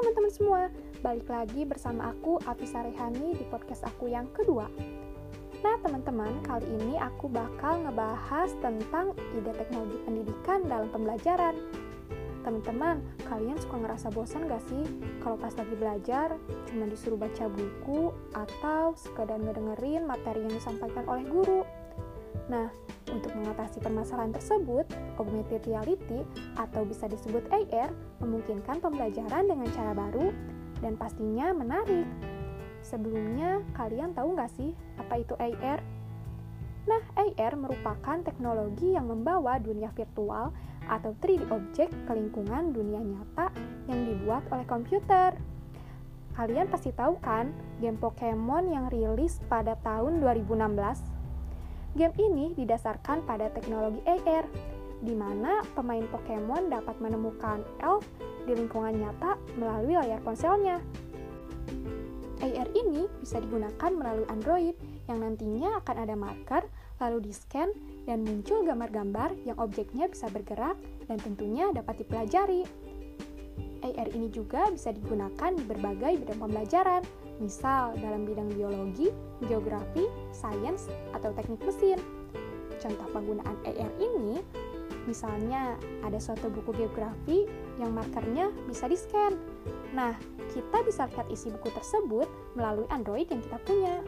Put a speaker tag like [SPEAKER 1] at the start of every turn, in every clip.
[SPEAKER 1] teman-teman semua, balik lagi bersama aku Afisa Rehani di podcast aku yang kedua. Nah teman-teman, kali ini aku bakal ngebahas tentang ide teknologi pendidikan dalam pembelajaran. Teman-teman, kalian suka ngerasa bosan gak sih kalau pas lagi belajar cuma disuruh baca buku atau sekadar ngedengerin materi yang disampaikan oleh guru? Nah, untuk mengatasi permasalahan tersebut, augmented reality atau bisa disebut AR memungkinkan pembelajaran dengan cara baru dan pastinya menarik. Sebelumnya, kalian tahu nggak sih apa itu AR? Nah, AR merupakan teknologi yang membawa dunia virtual atau 3D object ke lingkungan dunia nyata yang dibuat oleh komputer. Kalian pasti tahu kan game Pokemon yang rilis pada tahun 2016? Game ini didasarkan pada teknologi AR, di mana pemain Pokemon dapat menemukan elf di lingkungan nyata melalui layar ponselnya. AR ini bisa digunakan melalui Android yang nantinya akan ada marker, lalu di-scan, dan muncul gambar-gambar yang objeknya bisa bergerak dan tentunya dapat dipelajari. AR ini juga bisa digunakan di berbagai bidang pembelajaran, misal dalam bidang biologi, geografi, sains, atau teknik mesin. Contoh penggunaan AR ini, misalnya ada suatu buku geografi yang markernya bisa di-scan. Nah, kita bisa lihat isi buku tersebut melalui Android yang kita punya.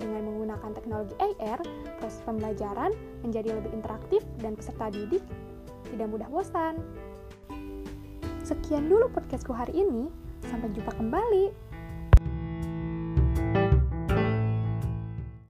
[SPEAKER 1] Dengan menggunakan teknologi AR, proses pembelajaran menjadi lebih interaktif dan peserta didik tidak mudah bosan. Sekian dulu podcastku hari ini. Sampai jumpa kembali.